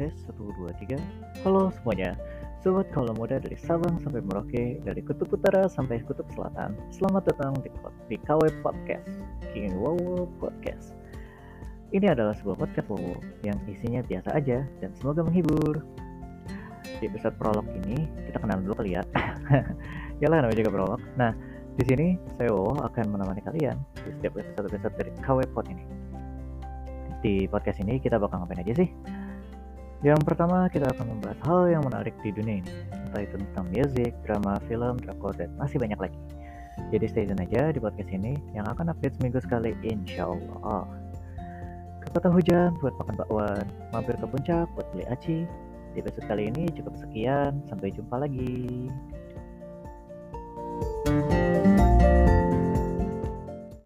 3 Halo semuanya. Sobat Kaula Muda dari Sabang sampai Merauke Dari Kutub Utara sampai Kutub Selatan. Selamat datang di, di KW Podcast King Wow Podcast. Ini adalah sebuah podcast Wow Yang isinya biasa aja dan semoga menghibur. Di episode prolog ini Kita kenal dulu kali ya. Yalah namanya juga prolog. Nah di sini saya Wow akan menemani kalian Di setiap episode-episode dari KW Pod ini. Di podcast ini kita bakal ngapain aja sih? Yang pertama kita akan membahas hal yang menarik di dunia ini, entah itu tentang musik, drama, film, drakor, dan masih banyak lagi. Jadi stay tune aja di podcast ini yang akan update seminggu sekali insya Allah. Kata hujan buat makan bakwan, mampir ke puncak buat beli aci. Di episode kali ini cukup sekian, sampai jumpa lagi.